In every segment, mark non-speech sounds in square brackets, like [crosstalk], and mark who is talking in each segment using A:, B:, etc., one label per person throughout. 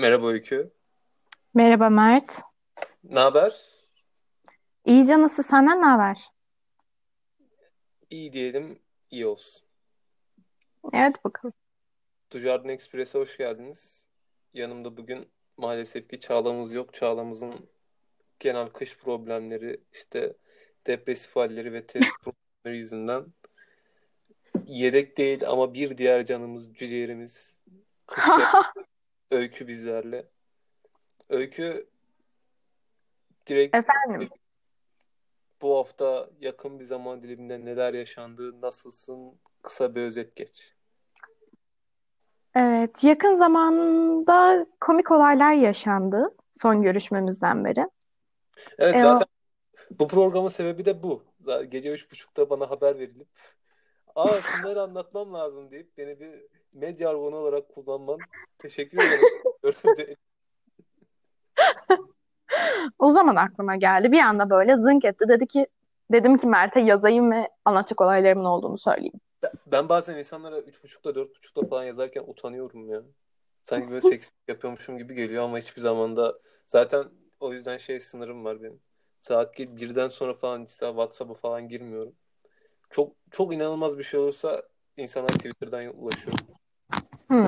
A: Merhaba Öykü.
B: Merhaba Mert.
A: Ne haber?
B: İyi canısı senden ne haber?
A: İyi diyelim, iyi olsun.
B: Evet bakalım.
A: Dujardin Express'e hoş geldiniz. Yanımda bugün maalesef ki Çağla'mız yok. Çağla'mızın genel kış problemleri, işte depresif halleri ve test [laughs] problemleri yüzünden yedek değil ama bir diğer canımız, ciğerimiz, kış [laughs] Öykü bizlerle. Öykü direkt
B: Efendim.
A: bu hafta yakın bir zaman diliminde neler yaşandı, nasılsın? Kısa bir özet geç.
B: Evet, yakın zamanda komik olaylar yaşandı son görüşmemizden beri.
A: Evet
B: E, o,
A: zaten bu programın sebebi de bu. Gece üç buçukta bana haber verilip aa şunları anlatmam lazım deyip beni bir medya argonu olarak kullanman teşekkür ederim. [laughs]
B: O zaman aklıma geldi. Bir anda böyle zınk etti. Dedi ki, dedim ki Mert'e yazayım ve anlatacak olaylarımın olduğunu söyleyeyim.
A: Ben bazen insanlara üç buçukta dört buçukta falan yazarken utanıyorum ya. Sanki böyle seksist yapıyormuşum gibi geliyor ama hiçbir zaman da zaten o yüzden şey sınırım var benim. Saat birden sonra falan işte WhatsApp'a falan girmiyorum. Çok çok inanılmaz bir şey olursa insanlar Twitter'dan ulaşıyor.
B: Hmm.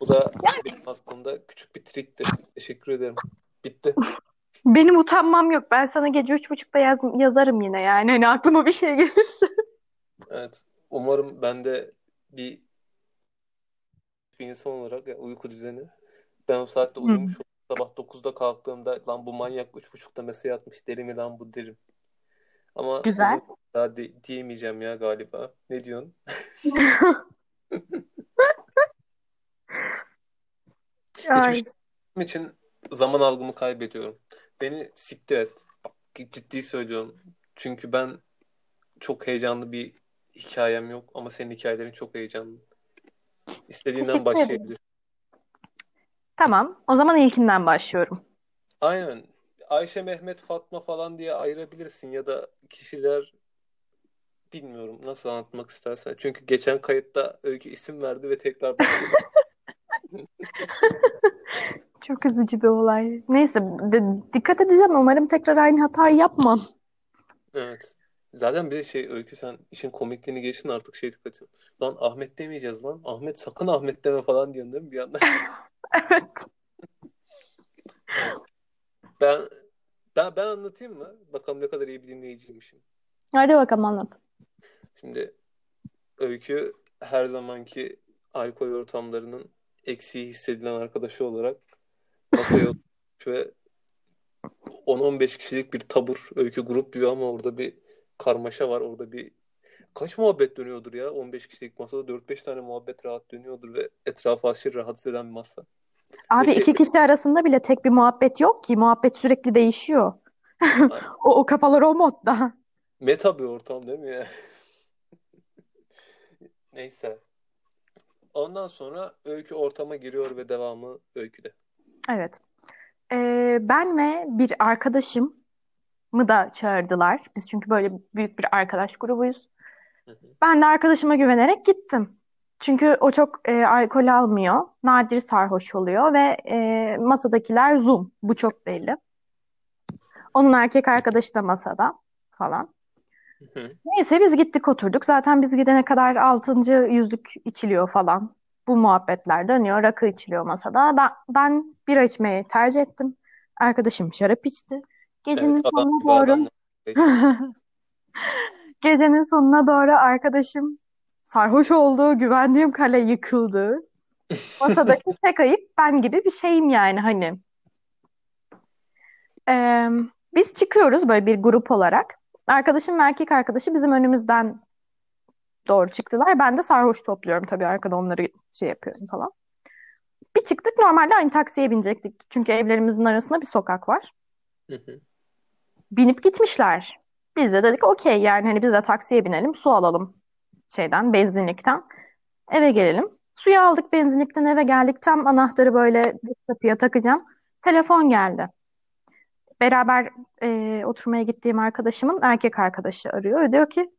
A: Bu da benim aklımda küçük bir trikti. Teşekkür ederim. Bitti. [laughs]
B: Benim utanmam yok. Ben sana gece üç buçukta yaz, yazarım yine yani. Hani aklıma bir şey gelirse. [laughs]
A: Evet. Umarım ben de bir, bir insan olarak ya, uyku düzeni. Ben o saatte uyumuş olup sabah 9'da kalktığımda lan bu manyak 3.30'da mesai atmış deli mi lan bu derim. Ama
B: Güzel.
A: daha de- diyemeyeceğim ya galiba. Ne diyorsun? [laughs] Hiçbir
B: Ay.
A: şey için zaman algımı kaybediyorum. Beni siktir et. Bak, ciddi söylüyorum. Çünkü ben çok heyecanlı bir hikayem yok ama senin hikayelerin çok heyecanlı. İstediğinden başlayabilir.
B: Tamam. O zaman ilkinden başlıyorum.
A: Aynen. Ayşe, Mehmet, Fatma falan diye ayırabilirsin ya da kişiler bilmiyorum nasıl anlatmak istersen. Çünkü geçen kayıtta Öykü isim verdi ve tekrar. [laughs] [laughs]
B: Çok üzücü bir olay. Neyse, de- dikkat edeceğim. Umarım tekrar aynı hatayı yapmam.
A: Evet. Zaten bir de şey Öykü sen işin komikliğini geçtin artık şey dikkat ediyorum. Lan Ahmet demeyeceğiz lan. Ahmet sakın Ahmet deme falan diyorsun değil mi bir yandan? [laughs]
B: Evet.
A: Ben ben ben anlatayım mı? Bakalım ne kadar iyi bir dinleyiciymişim.
B: Hadi bakalım anlat.
A: Şimdi Öykü her zamanki alkol ortamlarının eksiği hissedilen arkadaşı olarak masaya oturmuş [laughs] ve 10-15 kişilik bir tabur öykü grup gibi ama orada bir karmaşa var. Orada bir kaç muhabbet dönüyordur ya? 15 kişilik masada 4-5 tane muhabbet rahat dönüyordur ve etrafı aşırı rahatsız eden bir masa.
B: Abi
A: şey
B: iki kişi arasında bile tek bir muhabbet yok ki. Muhabbet sürekli değişiyor. [laughs] O, o kafalar o modda.
A: meta bir ortam değil mi ya? [laughs] Neyse. Ondan sonra öykü ortama giriyor ve devamı öyküde.
B: Evet. Ee, ben ve bir arkadaşımı da çağırdılar. Biz çünkü böyle büyük bir arkadaş grubuyuz.
A: Hı hı.
B: Ben de arkadaşıma güvenerek gittim. Çünkü o çok e, alkol almıyor. Nadir sarhoş oluyor ve e, masadakiler Zoom. Bu çok belli. Onun erkek arkadaşı da masada falan.
A: Hı.
B: Neyse biz gittik oturduk. Zaten biz gidene kadar altıncı yüzlük içiliyor falan. Bu muhabbetler dönüyor. Rakı içiliyor masada. Ben, ben bira içmeyi tercih ettim. Arkadaşım şarap içti. Gecenin
A: Evet adam
B: sonuna doğru [laughs] gecenin sonuna doğru arkadaşım sarhoş oldu. Güvendiğim kale yıkıldı. Masadaki [laughs] tek ayıp ben gibi bir şeyim yani hani. Ee, biz çıkıyoruz böyle bir grup olarak. Arkadaşım ve erkek arkadaşı bizim önümüzden doğru çıktılar. Ben de sarhoş topluyorum tabii arkada onları şey yapıyorum falan. Bir çıktık normalde aynı taksiye binecektik. Çünkü evlerimizin arasında bir sokak var.
A: Hı hı.
B: Binip gitmişler. Biz de dedik okey yani hani biz de taksiye binelim su alalım şeyden benzinlikten eve gelelim. Suyu aldık benzinlikten eve geldik. Tam anahtarı böyle kapıya takacağım. Telefon geldi. Beraber e, oturmaya gittiğim arkadaşımın erkek arkadaşı arıyor. Ve diyor ki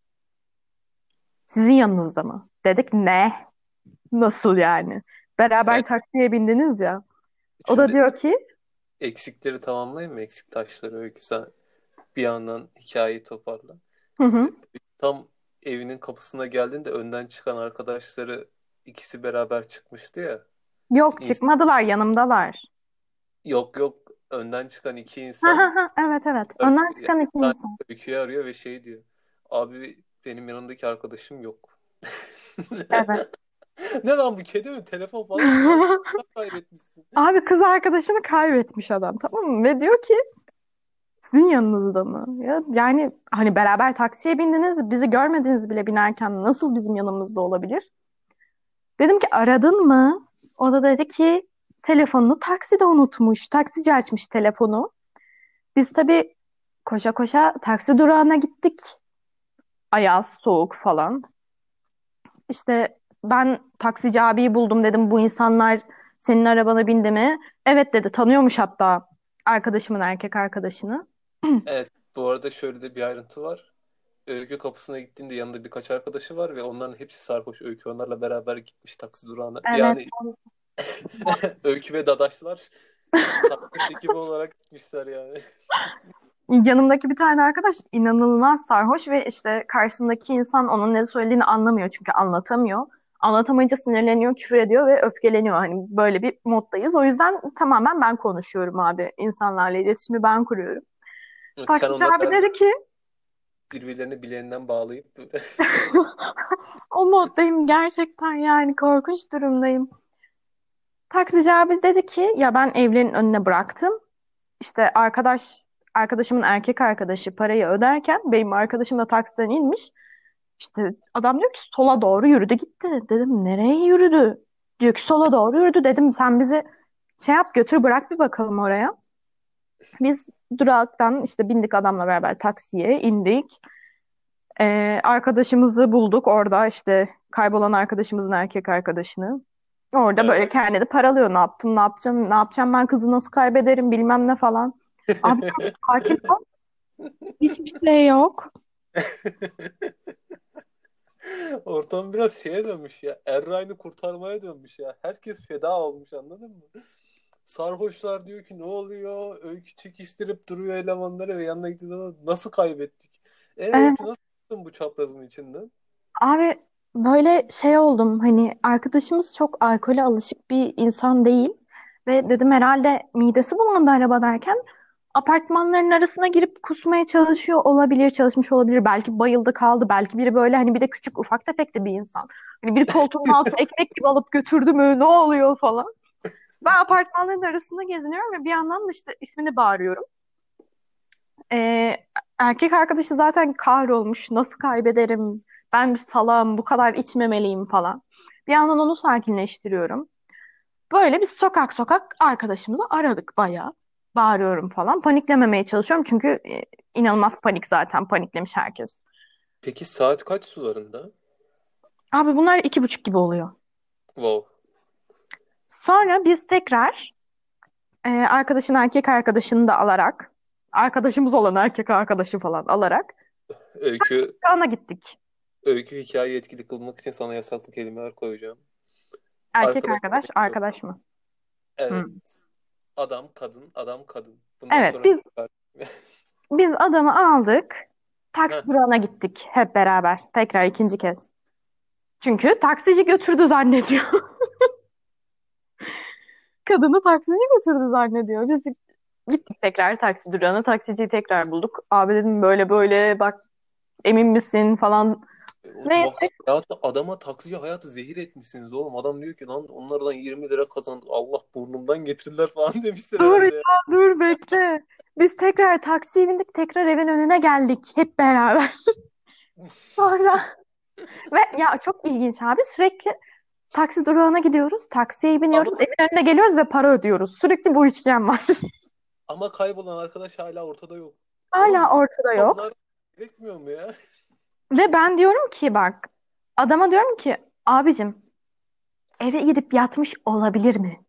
B: sizin yanınızda mı? Dedik ne? Nasıl yani? Beraber
A: Evet.
B: taksiye bindiniz ya. O da
A: Şimdi
B: diyor ki
A: eksikleri tamamlayayım mı? Eksik taşları öykü sen bir yandan hikayeyi toparla.
B: hı hı.
A: Şimdi tam evinin kapısına geldiğinde önden çıkan arkadaşları ikisi beraber çıkmıştı ya.
B: Yok çıkmadılar yanımdalar.
A: yok yok önden çıkan iki
B: Ha
A: insan
B: ha ha evet evet. Önden çıkan iki insan.
A: Öykü'yü arıyor ve şey diyor. Abi benim yanımdaki arkadaşım yok. [laughs]
B: Evet.
A: Ne lan bu kedi mi? Telefon falan mı? [laughs] Kaybetmişsin.
B: Abi kız arkadaşını kaybetmiş adam tamam mı? Ve diyor ki sizin yanınızda mı? Ya, yani hani beraber taksiye bindiniz bizi görmediniz bile binerken nasıl bizim yanımızda olabilir? Dedim ki aradın mı? O da dedi ki telefonunu takside unutmuş. Taksici açmış telefonu. Biz tabii koşa koşa taksi durağına gittik. Ayaz, soğuk falan. İşte ben taksici abiyi buldum dedim bu insanlar senin arabana bindi mi? Evet dedi tanıyormuş hatta arkadaşımın erkek arkadaşını. [clears throat]
A: Evet, bu arada şöyle de bir ayrıntı var. Öykü kapısına gittiğinde yanında birkaç arkadaşı var ve onların hepsi sarhoş. Öykü onlarla beraber gitmiş taksi durağına.
B: Evet.
A: Yani [laughs] Öykü ve Dadaşlar sarhoş ekibi olarak gitmişler yani.
B: Yanımdaki bir tane arkadaş inanılmaz sarhoş ve işte karşısındaki insan onun ne söylediğini anlamıyor çünkü anlatamıyor. Anlatamayınca sinirleniyor, küfür ediyor ve öfkeleniyor. Hani böyle bir moddayız. O yüzden tamamen ben konuşuyorum abi. İnsanlarla iletişimi ben kuruyorum.
A: Sen
B: Taksici abi dedi ki
A: birbirlerini bileğinden bağlayıp [laughs]
B: o moddayım gerçekten yani korkunç durumdayım. Taksici abi dedi ki ya ben evlerin önüne bıraktım. İşte arkadaş arkadaşımın erkek arkadaşı parayı öderken benim arkadaşım da taksiden inmiş. İşte adam diyor ki sola doğru yürüdü gitti. Dedim nereye yürüdü? Diyor ki sola doğru yürüdü. Dedim sen bizi şey yap götür bırak bir bakalım oraya. Biz duraktan işte bindik adamla beraber taksiye indik. Ee, arkadaşımızı bulduk orada işte kaybolan arkadaşımızın erkek arkadaşını. Orada
A: Evet.
B: böyle kendini paralıyor. Ne yaptım, ne yapacağım, ne yapacağım ben kızı nasıl kaybederim bilmem ne falan. Abi [laughs] sakin ol. Hiçbir şey yok. [laughs]
A: Ortam biraz şeye dönmüş ya. Erray'ını kurtarmaya dönmüş ya. Herkes feda olmuş anladın mı? Sarhoşlar diyor ki ne oluyor? Öykü çekiştirip duruyor elemanları ve yanına gittiğinde nasıl kaybettik? E
B: Evet.
A: Öykü nasıl bu çaprazın içinden?
B: Abi böyle şey oldum hani arkadaşımız çok alkole alışık bir insan değil ve dedim herhalde midesi bulandı arabadayken apartmanların arasına girip kusmaya çalışıyor olabilir, çalışmış olabilir. Belki bayıldı kaldı, belki biri böyle hani bir de küçük ufak tefek de bir insan. Hani bir koltuğun [laughs] altına ekmek gibi alıp götürdü mü ne oluyor falan. Ben apartmanların arasında geziniyorum ve bir yandan da işte ismini bağırıyorum. Ee, erkek arkadaşı zaten kahrolmuş. Nasıl kaybederim? Ben bir salağım, bu kadar içmemeliyim falan. Bir yandan onu sakinleştiriyorum. Böyle biz sokak sokak arkadaşımızı aradık bayağı. Bağırıyorum falan. Paniklememeye çalışıyorum çünkü e, inanılmaz panik zaten. Paniklemiş herkes.
A: Peki saat kaç sularında?
B: Abi bunlar iki buçuk gibi oluyor.
A: Wow.
B: Sonra biz tekrar e, arkadaşın erkek arkadaşını da alarak, arkadaşımız olan erkek arkadaşı falan alarak
A: Öykü,
B: ana gittik.
A: Öykü hikayeyi etkili kılmak için sana yasaklı kelimeler koyacağım.
B: Erkek
A: Arkadaş
B: arkadaş, arkadaş mı?
A: Evet.
B: Hı.
A: Adam, kadın, adam, kadın. Bundan
B: Evet,
A: sonra
B: biz [laughs] biz adamı aldık. Taksi durağına gittik hep beraber. Tekrar ikinci kez. Çünkü taksici götürdü zannediyor. [laughs] Kadını taksici götürdü zannediyor. Biz gittik tekrar taksi durağına. Taksiciyi tekrar bulduk. Abi dedim böyle böyle bak emin misin falan. Neyse.
A: hayatı, adama taksici hayatı zehir etmişsiniz oğlum. Adam diyor ki lan onlardan 20 lira kazandık. Allah burnumdan getirdiler [laughs] falan demişler
B: Dur
A: herhalde.
B: ya dur bekle. Biz tekrar taksiye bindik. Tekrar evin önüne geldik. Hep beraber. [laughs] Sonra ve ya çok ilginç abi sürekli taksi durağına gidiyoruz. Taksiye biniyoruz.
A: Ama-
B: Evin önüne geliyoruz ve para ödüyoruz. Sürekli bu üçgen var. [laughs]
A: Ama kaybolan arkadaş hala ortada yok.
B: Hala
A: Oğlum,
B: ortada yok.
A: Bunlar gerekmiyor mu ya?
B: Ve ben diyorum ki bak adama diyorum ki abicim eve gidip yatmış olabilir mi?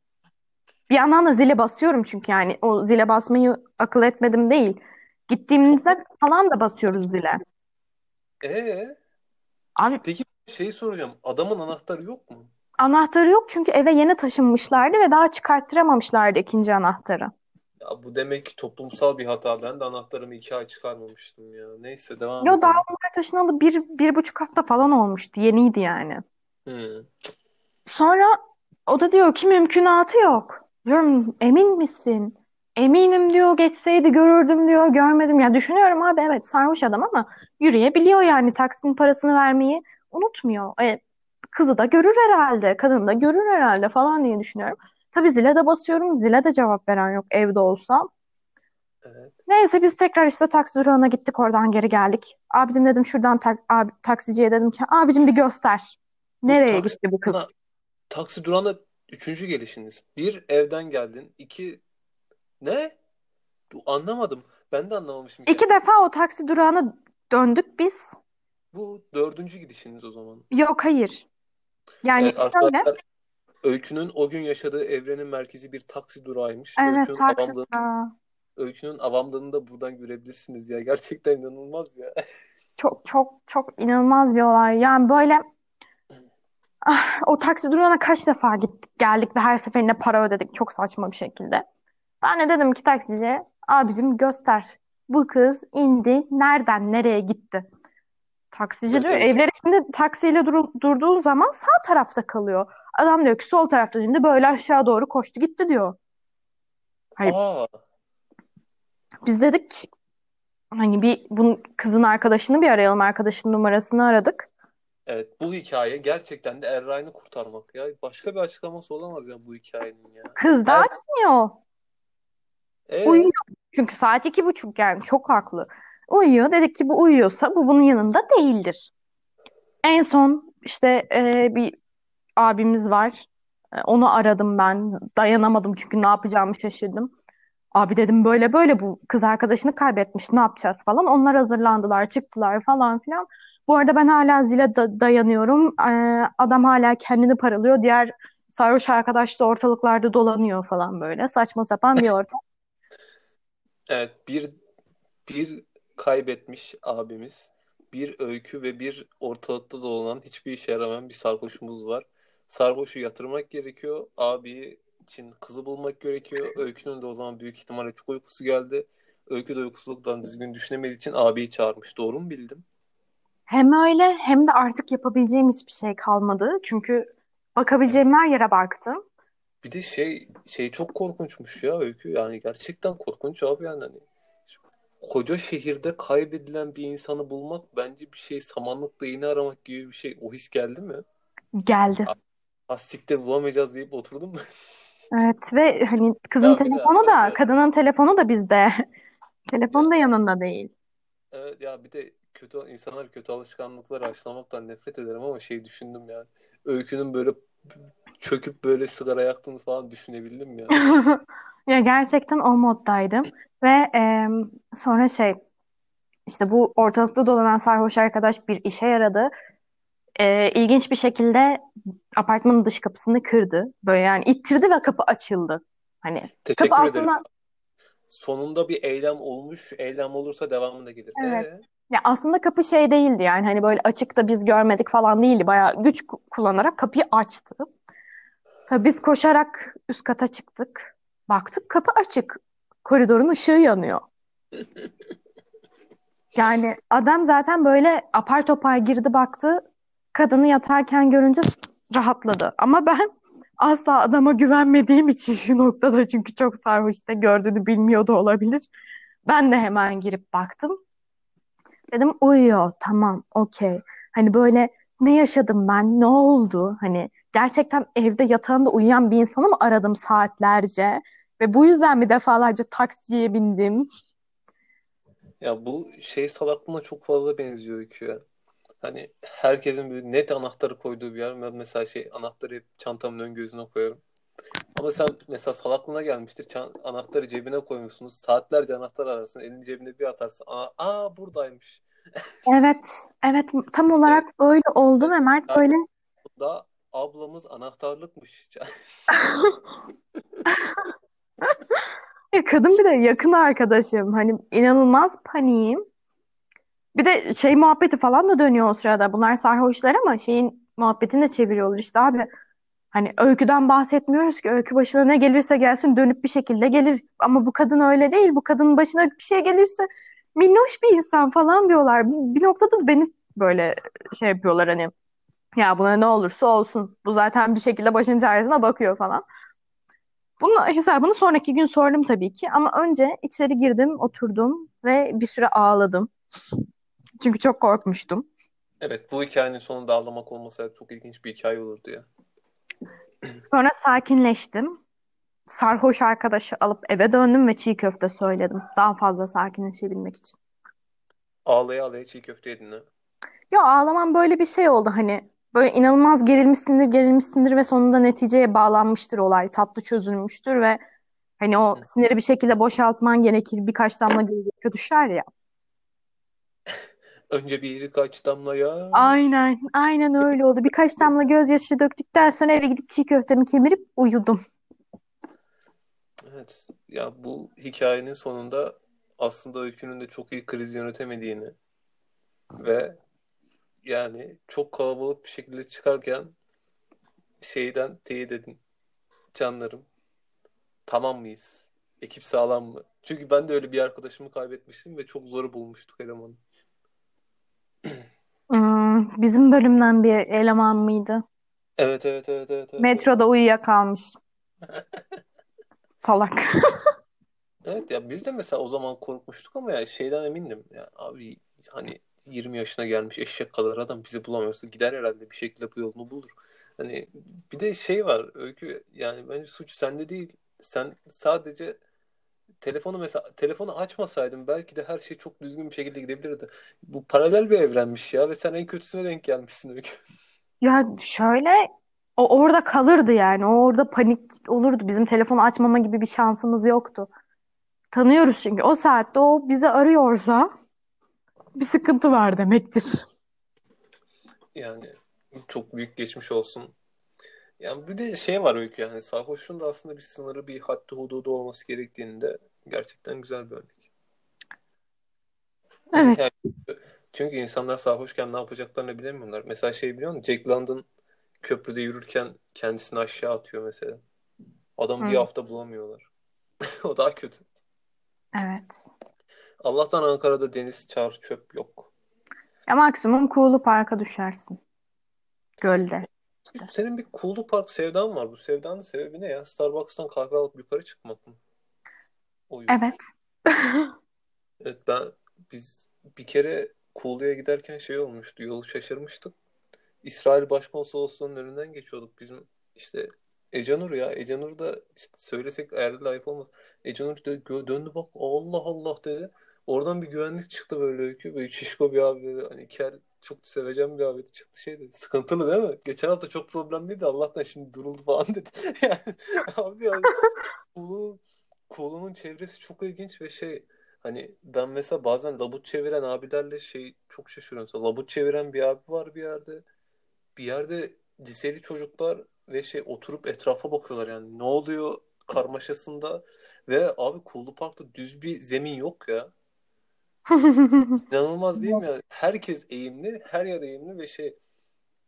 B: Bir yandan da zile basıyorum çünkü yani o zile basmayı akıl etmedim değil. Gittiğimizde falan da basıyoruz zile.
A: Ee,
B: Abi
A: peki şey soracağım. Adamın anahtarı yok mu?
B: Anahtarı yok çünkü eve yeni taşınmışlardı ve daha çıkarttıramamışlardı ikinci anahtarı.
A: Ya bu demek ki toplumsal bir hata. Ben de anahtarımı iki ay çıkarmamıştım ya. Neyse devam
B: Yo daha
A: edelim.
B: onlar taşınalı bir, bir buçuk hafta falan olmuştu. Yeniydi yani.
A: Hmm.
B: Sonra o da diyor ki mümkünatı yok. Diyorum emin misin? Eminim diyor geçseydi görürdüm diyor görmedim. Ya düşünüyorum abi evet sarhoş adam ama yürüyebiliyor yani taksinin parasını vermeyi unutmuyor. E, kızı da görür herhalde kadın da görür herhalde falan diye düşünüyorum. Tabii zile de basıyorum zile de cevap veren yok evde olsam.
A: Evet.
B: Neyse biz tekrar işte taksi durağına gittik oradan geri geldik. Abicim dedim şuradan tak abi, taksiciye dedim ki abicim bir göster. Nereye
A: taksi
B: gitti bu
A: durağına,
B: kız?
A: taksi durağına üçüncü gelişiniz. Bir evden geldin. İki ne? Anlamadım. Ben de anlamamışım
B: İki
A: kendimi.
B: defa o taksi durağına döndük biz.
A: Bu dördüncü gidişiniz o zaman.
B: Yok hayır. Yani
A: Evet
B: şöyle.
A: arkadaşlar Öykü'nün o gün yaşadığı evrenin merkezi bir taksi durağıymış.
B: Evet
A: Öykü'nün
B: taksi
A: avamlığını,
B: durağı.
A: Öykü'nün avamlığını da buradan görebilirsiniz ya. Gerçekten inanılmaz ya. [laughs]
B: Çok çok çok inanılmaz bir olay. Yani böyle [clears throat] ah, o taksi durağına kaç defa gittik geldik ve her seferinde para ödedik çok saçma bir şekilde. Ben de dedim ki taksiciye abicim göster. Bu kız indi nereden nereye gitti? Taksici diyor evler içinde taksiyle dur- durduğun zaman sağ tarafta kalıyor. Adam diyor ki sol tarafta şimdi böyle aşağı doğru koştu gitti diyor. Hayır
A: aa
B: biz dedik hani bir bunun kızın arkadaşını bir arayalım arkadaşının numarasını aradık.
A: evet bu hikaye gerçekten de Erray'ını kurtarmak ya. Başka bir açıklaması olamaz ya bu hikayenin ya.
B: Kız da
A: Er
B: açmıyor.
A: e
B: Uyuyor. Çünkü saat iki buçuk yani çok haklı. Uyuyor. Dedik ki bu uyuyorsa bu bunun yanında değildir. En son işte e, bir abimiz var. E, onu aradım ben. Dayanamadım çünkü ne yapacağımı şaşırdım. Abi dedim böyle böyle bu kız arkadaşını kaybetmiş ne yapacağız falan. Onlar hazırlandılar çıktılar falan filan. Bu arada ben hala zile da- dayanıyorum. E, adam hala kendini paralıyor. Diğer sarhoş arkadaş da ortalıklarda dolanıyor falan böyle. Saçma sapan bir ortam. [laughs]
A: evet bir bir kaybetmiş abimiz, bir öykü ve bir ortalıkta dolanan hiçbir işe yaramayan bir sarhoşumuz var. Sarhoşu yatırmak gerekiyor. Abi için kızı bulmak gerekiyor. Öykünün de o zaman büyük ihtimalle çok uykusu geldi. Öykü de uykusuzluktan düzgün düşünemediği için abiyi çağırmış. Doğru mu bildim?
B: Hem öyle hem de artık yapabileceğim hiçbir şey kalmadı. Çünkü bakabileceğim her yere baktım.
A: Bir de şey şey çok korkunçmuş ya Öykü. Yani gerçekten korkunç abi yani hani koca şehirde kaybedilen bir insanı bulmak bence bir şey samanlıkta iğne aramak gibi bir şey. O his geldi mi?
B: Geldi.
A: Az siktir bulamayacağız deyip oturdum? [laughs]
B: Evet ve hani kızın
A: Ya bir de
B: telefonu da
A: arkadaşlar
B: kadının telefonu da bizde. [laughs] Telefonu
A: ya
B: da yanında değil.
A: evet ya bir de kötü insanlar kötü alışkanlıkları aşılamaktan nefret ederim ama şey düşündüm ya. Öykünün böyle çöküp böyle sigara yaktığını falan düşünebildim ya. [laughs]
B: Ya gerçekten o moddaydım. Ve e, sonra şey işte bu ortalıkta dolanan sarhoş arkadaş bir işe yaradı. E, ilginç bir şekilde apartmanın dış kapısını kırdı. Böyle yani ittirdi ve kapı açıldı. Hani kapı
A: Teşekkür ederim.
B: aslında
A: Sonunda bir eylem olmuş. Eylem olursa devamı da gelir.
B: evet
A: Ee,
B: Ya aslında kapı şey değildi yani hani böyle açıkta biz görmedik falan değildi. Bayağı güç ku- kullanarak kapıyı açtı. Tabii biz koşarak üst kata çıktık. Baktık kapı açık. Koridorun ışığı yanıyor. [laughs] Yani adam zaten böyle apar topar girdi baktı. Kadını yatarken görünce rahatladı. Ama ben asla adama güvenmediğim için şu noktada çünkü çok sarhoşta gördüğünü bilmiyor da olabilir. Ben de hemen girip baktım. Dedim uyuyor. Tamam, okey. Hani böyle ne yaşadım ben? Ne oldu? Hani gerçekten evde yatağında uyuyan bir insanı mı aradım saatlerce? Ve bu yüzden mi defalarca taksiye bindim?
A: ya bu şey salaklığına çok fazla benziyor ya. Hani herkesin bir net anahtarı koyduğu bir yer. Ben mesela şey anahtarı hep çantamın ön gözüne koyarım. Ama sen mesela salaklığına gelmiştir. Çan- anahtarı cebine koymuşsunuz. Saatlerce anahtar ararsın. Elini cebine bir atarsın. Aa, aa buradaymış.
B: Evet, evet tam
A: Evet.
B: olarak böyle oldu
A: Evet.
B: ve Mert
A: Yani
B: böyle
A: da ablamız anahtarlıkmış. [laughs]
B: ya kadın bir de yakın arkadaşım. Hani inanılmaz paniğim. Bir de şey muhabbeti falan da dönüyor o sırada. Bunlar sarhoşlar ama şeyin muhabbetini de çeviriyorlar işte abi. Hani öyküden bahsetmiyoruz ki öykü başına ne gelirse gelsin dönüp bir şekilde gelir. Ama bu kadın öyle değil. Bu kadının başına bir şey gelirse minnoş bir insan falan diyorlar. Bir noktada da beni böyle şey yapıyorlar hani ya buna ne olursa olsun. Bu zaten bir şekilde başın çaresine bakıyor falan. Bunun hesabını sonraki gün sordum tabii ki. Ama önce içeri girdim, oturdum ve bir süre ağladım. Çünkü çok korkmuştum.
A: Evet bu hikayenin sonunda ağlamak olmasaydı çok ilginç bir hikaye olurdu ya. [clears throat]
B: Sonra sakinleştim. Sarhoş arkadaşı alıp eve döndüm ve çiğ köfte söyledim. Daha fazla sakinleşebilmek için.
A: Ağlaya ağlaya çiğ köfte yedin ha.
B: Ya ağlamam böyle bir şey oldu hani. Böyle inanılmaz gerilmişsindir, gerilmişsindir ve sonunda neticeye bağlanmıştır olay. Tatlı çözülmüştür ve hani o siniri bir şekilde boşaltman gerekir. Birkaç damla gözyaşı düşer ya.
A: Önce bir birkaç damla ya.
B: Aynen, aynen öyle oldu. Birkaç damla gözyaşı döktükten sonra eve gidip çiğ köftemi kemirip uyudum.
A: Evet. Ya bu hikayenin sonunda aslında Öykü'nün de çok iyi kriz yönetemediğini ve yani çok kalabalık bir şekilde çıkarken şeyden teyit edin. Canlarım. Tamam mıyız? Ekip sağlam mı? Çünkü ben de öyle bir arkadaşımı kaybetmiştim ve çok zor bulmuştuk elemanı.
B: Hmm, bizim bölümden bir eleman mıydı?
A: Evet evet evet evet. evet.
B: Metroda uyuyakalmış. Salak. [laughs]
A: Evet ya biz de mesela o zaman korkmuştuk ama ya şeyden emindim. Ya abi hani 20 yaşına gelmiş eşek kadar adam bizi bulamıyorsa gider herhalde bir şekilde bu yolunu bulur. Hani bir de şey var Öykü yani bence suç sende değil. Sen sadece telefonu mesela telefonu açmasaydın belki de her şey çok düzgün bir şekilde gidebilirdi. Bu paralel bir evrenmiş ya ve sen en kötüsüne denk gelmişsin Öykü.
B: Ya şöyle o orada kalırdı yani. O orada panik olurdu. Bizim telefonu açmama gibi bir şansımız yoktu. Tanıyoruz çünkü. O saatte o bizi arıyorsa bir sıkıntı var demektir.
A: Yani çok büyük geçmiş olsun. Yani bir de şey var Öykü yani sarhoşluğun da aslında bir sınırı bir haddi hududu olması gerektiğinde gerçekten güzel bir örnek.
B: Evet.
A: Yani, çünkü insanlar sarhoşken ne yapacaklarını bilemiyorlar. Mesela şey biliyor musun? Jack London köprüde yürürken kendisini aşağı atıyor mesela. Adamı
B: Hı.
A: bir hafta bulamıyorlar. [laughs] o daha kötü.
B: Evet.
A: Allah'tan Ankara'da deniz, çar, çöp yok.
B: Ya maksimum Kuğulu Park'a düşersin. Gölde.
A: Senin bir Cool'lu Park sevdan var. Bu sevdanın sebebi ne ya? Starbucks'tan kahve alıp yukarı çıkmak mı? O yürüyüş.
B: Evet. [laughs]
A: Evet ben biz bir kere Cool'lu'ya giderken şey olmuştu. Yolu şaşırmıştık. İsrail Başkonsolosluğu'nun önünden geçiyorduk. Bizim işte Ecanur ya. Ecanur da işte söylesek eğer layık olmaz. Ecanur dö- döndü bak Allah Allah dedi. Oradan bir güvenlik çıktı böyle öykü. Böyle şişko bir abi dedi. Hani kel çok seveceğim bir dedi. Çıktı şey dedi. Sıkıntılı değil mi? Geçen hafta çok problemliydi. Allah'tan şimdi duruldu falan dedi. [laughs] Yani abi ya Cool'un Cool'un çevresi çok ilginç ve şey Hani ben mesela bazen labut çeviren abilerle şey çok şaşırıyorum. Mesela labut çeviren bir abi var bir yerde. Bir yerde liseli çocuklar ve şey oturup etrafa bakıyorlar yani. Ne oluyor karmaşasında ve abi Cool'lu Park'ta düz bir zemin yok ya. [laughs] İnanılmaz değil mi ya? Herkes eğimli, her yer eğimli ve şey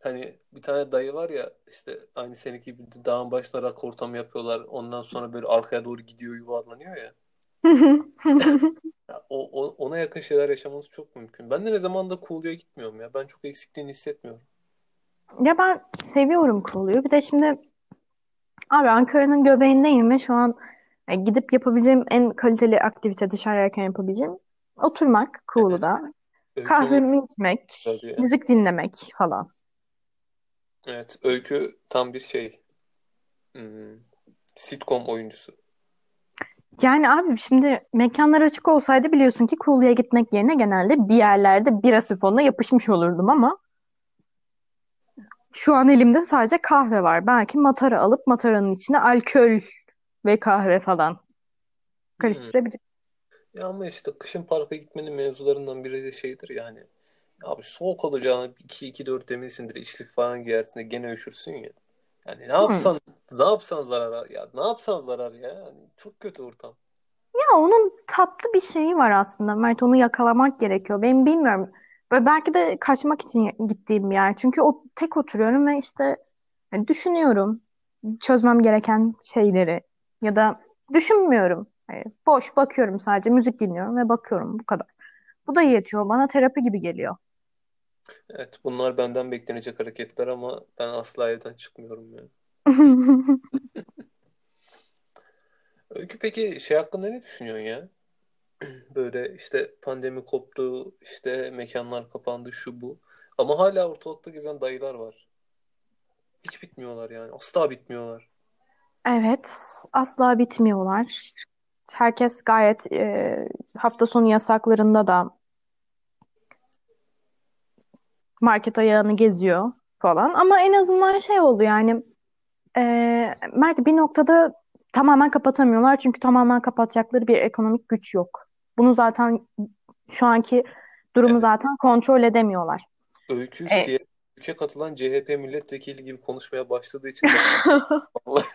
A: hani bir tane dayı var ya işte aynı seninki gibi dağın başına rak ortamı yapıyorlar. Ondan sonra böyle arkaya doğru gidiyor yuvarlanıyor ya. [laughs] Ya o, o- ona yakın şeyler yaşamanız çok mümkün. Ben de ne zaman da Cool'lu'ya gitmiyorum ya. Ben çok eksikliğini hissetmiyorum.
B: Ya ben seviyorum Kuğulu'yu. Bir de şimdi abi Ankara'nın göbeğindeyim ve şu an e, gidip yapabileceğim en kaliteli aktivite dışarıdayken yapabileceğim oturmak Kuğulu'da.
A: Öykü
B: Kahvemi içmek,
A: Tabii
B: müzik dinlemek falan.
A: Evet, Öykü tam bir şey. Hmm, sitcom oyuncusu.
B: Yani abi şimdi mekanlar açık olsaydı biliyorsun ki Kuğulu'ya gitmek yerine genelde bir yerlerde bira sifonuna yapışmış olurdum ama şu an elimde sadece kahve var. Belki matara alıp mataranın içine alkol ve kahve falan karıştırabilirim.
A: Ya ama işte kışın parka gitmenin mevzularından biri de şeydir yani. Abi soğuk olacağını 2-2-4 demesindir. içlik falan giyersin de gene üşürsün ya. Yani ne yapsan ne yapsan zarar ya. Ne yapsan zarar ya. Yani çok kötü ortam.
B: Ya onun tatlı bir şeyi var aslında Mert. Onu yakalamak gerekiyor. Ben bilmiyorum. Böyle belki de kaçmak için gittiğim bir yer. Çünkü o tek oturuyorum ve işte yani düşünüyorum. çözmem gereken şeyleri ya da düşünmüyorum. Boş bakıyorum sadece müzik dinliyorum ve bakıyorum bu kadar. Bu da yetiyor. Bana terapi gibi geliyor.
A: Evet, bunlar benden beklenecek hareketler ama ben asla evden çıkmıyorum yani. [laughs] Öykü peki şey hakkında ne düşünüyorsun ya? [clears throat] Böyle işte pandemi koptu, işte mekanlar kapandı, şu bu. Ama hala ortalıkta gezen dayılar var. Hiç bitmiyorlar yani. Asla bitmiyorlar.
B: Evet, asla bitmiyorlar. Herkes gayet e, hafta sonu yasaklarında da market ayağını geziyor falan. Ama en azından şey oldu yani e, Mert bir noktada tamamen kapatamıyorlar çünkü tamamen kapatacakları bir ekonomik güç yok. Bunu zaten şu anki durumu
A: Evet.
B: zaten kontrol edemiyorlar.
A: Öykü
B: E,
A: siya- ülke katılan CHP milletvekili gibi konuşmaya başladığı için [laughs] Vallahi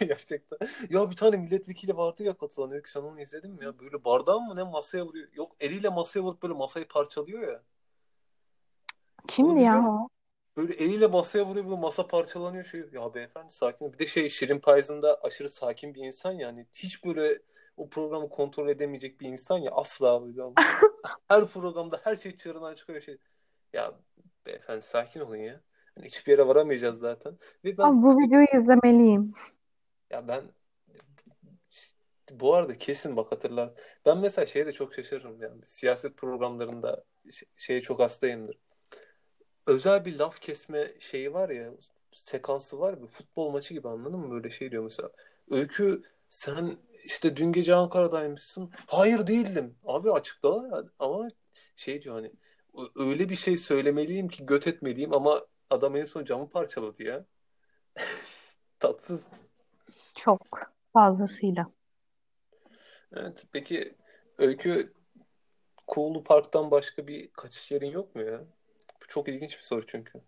A: [laughs] gerçekten. Ya bir tane milletvekili vardı ya katılan Öykü sen onu izledin mi ya? Böyle bardağı mı ne masaya vuruyor. Yok eliyle masaya vurup böyle masayı parçalıyor ya.
B: Kimdi ya o?
A: Böyle eliyle masaya vuruyor böyle masa parçalanıyor şey. Ya beyefendi sakin ol. Bir de şey Şirin Payız'ında aşırı sakin bir insan yani. Hiç böyle o programı kontrol edemeyecek bir insan ya asla böyle. [laughs] Her programda her şey çığırından çıkıyor şey. Ya beyefendi sakin olun ya. Hani hiçbir yere varamayacağız zaten. Ve ben
B: Abi bu videoyu izlemeliyim.
A: ya ben bu arada kesin bak hatırlarsın. Ben mesela şeye de çok şaşırırım yani. Siyaset programlarında şey- şeye çok hastayımdır. Özel bir laf kesme şeyi var ya sekansı var ya futbol maçı gibi anladın mı? Böyle şey diyor mesela. Öykü sen işte dün gece Ankara'daymışsın. Hayır değildim. Abi açıkla ama şey diyor hani öyle bir şey söylemeliyim ki göt etmeliyim ama adam en son camı parçaladı ya. [laughs] Tatsız.
B: Çok fazlasıyla.
A: Evet. Peki Öykü Kuğulu Park'tan başka bir kaçış yerin yok mu ya? Bu çok ilginç bir soru çünkü.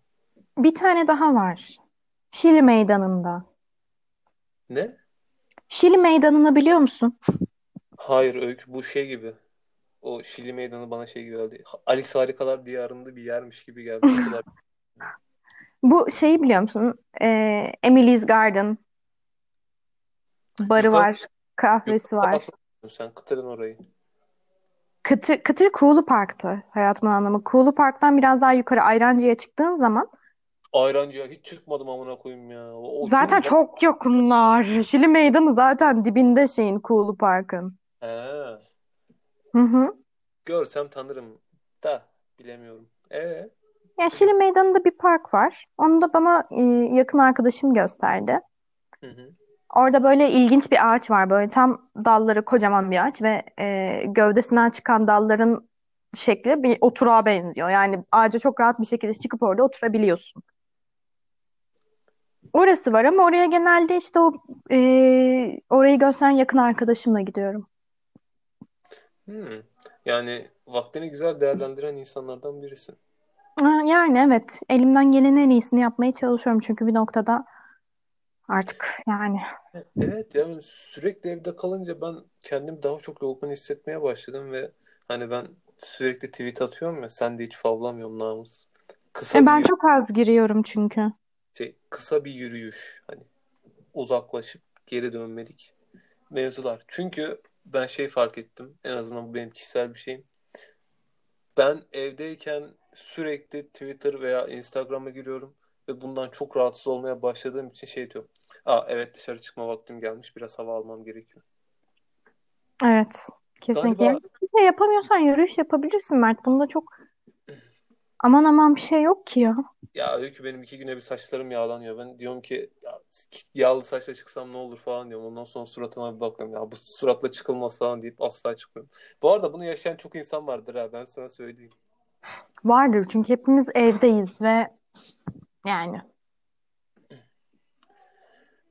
B: Bir tane daha var. Şili Meydanı'nda.
A: Ne?
B: Şili Meydanı'nı biliyor musun?
A: Hayır Öykü bu şey gibi. O Şili Meydanı bana şey gibi geldi. Alice Harikalar Diyarı'nda bir yermiş gibi geldi. [laughs]
B: Bu şeyi biliyor musun? Ee, Emily's Garden barı
A: Yukarı,
B: var,
A: yukarı
B: kahvesi var.
A: tarafta sen Kıtır'ın orayı.
B: Kıtır, Kıtır Kuğulu Park'tı hayatımın anlamı. Kuğulu Park'tan biraz daha yukarı Ayrancı'ya çıktığın zaman
A: Ayrancı'ya hiç çıkmadım amına koyayım ya. O, o
B: zaten çok yakınlar. Şili Meydanı zaten dibinde şeyin Kuğulu Park'ın.
A: He,
B: Hı hı.
A: görsem tanırım da bilemiyorum. E
B: Ya Şili Meydanı'nda bir park var. Onu da bana e, yakın arkadaşım gösterdi.
A: hı hı.
B: Orada böyle ilginç bir ağaç var. Böyle tam dalları kocaman bir ağaç ve e, gövdesinden çıkan dalların şekli bir oturağa benziyor. Yani ağaca çok rahat bir şekilde çıkıp orada oturabiliyorsun. Orası var ama oraya genelde işte o e, orayı gösteren yakın arkadaşımla gidiyorum.
A: Hmm. Yani vaktini güzel değerlendiren insanlardan birisin.
B: Yani evet elimden gelenin en iyisini yapmaya çalışıyorum çünkü bir noktada artık yani.
A: E- Evet yani sürekli evde kalınca ben kendimi daha çok yorgun hissetmeye başladım ve hani ben sürekli tweet atıyorum ya sen de hiç favlamıyorum namus. Kısa
B: E, ben
A: yürü-
B: çok az giriyorum çünkü.
A: şey, kısa bir yürüyüş hani uzaklaşıp geri dönmedik mevzular. Çünkü ben şey fark ettim en azından bu benim kişisel bir şeyim. Ben evdeyken sürekli Twitter veya Instagram'a giriyorum ve bundan çok rahatsız olmaya başladığım için şey diyorum. Aa evet dışarı çıkma vaktim gelmiş biraz hava almam gerekiyor.
B: Evet kesinlikle.
A: Galiba
B: şey yapamıyorsan yürüyüş yapabilirsin Mert. Bunda çok aman aman bir şey yok ki ya.
A: ya Öykü benim iki güne bir saçlarım yağlanıyor. Ben diyorum ki ya, yağlı saçla çıksam ne olur falan diyorum. Ondan sonra suratıma bir bakıyorum. Ya bu suratla çıkılmaz falan deyip asla çıkmıyorum. Bu arada bunu yaşayan çok insan vardır ha ben sana söyleyeyim.
B: Vardır çünkü hepimiz evdeyiz ve yani.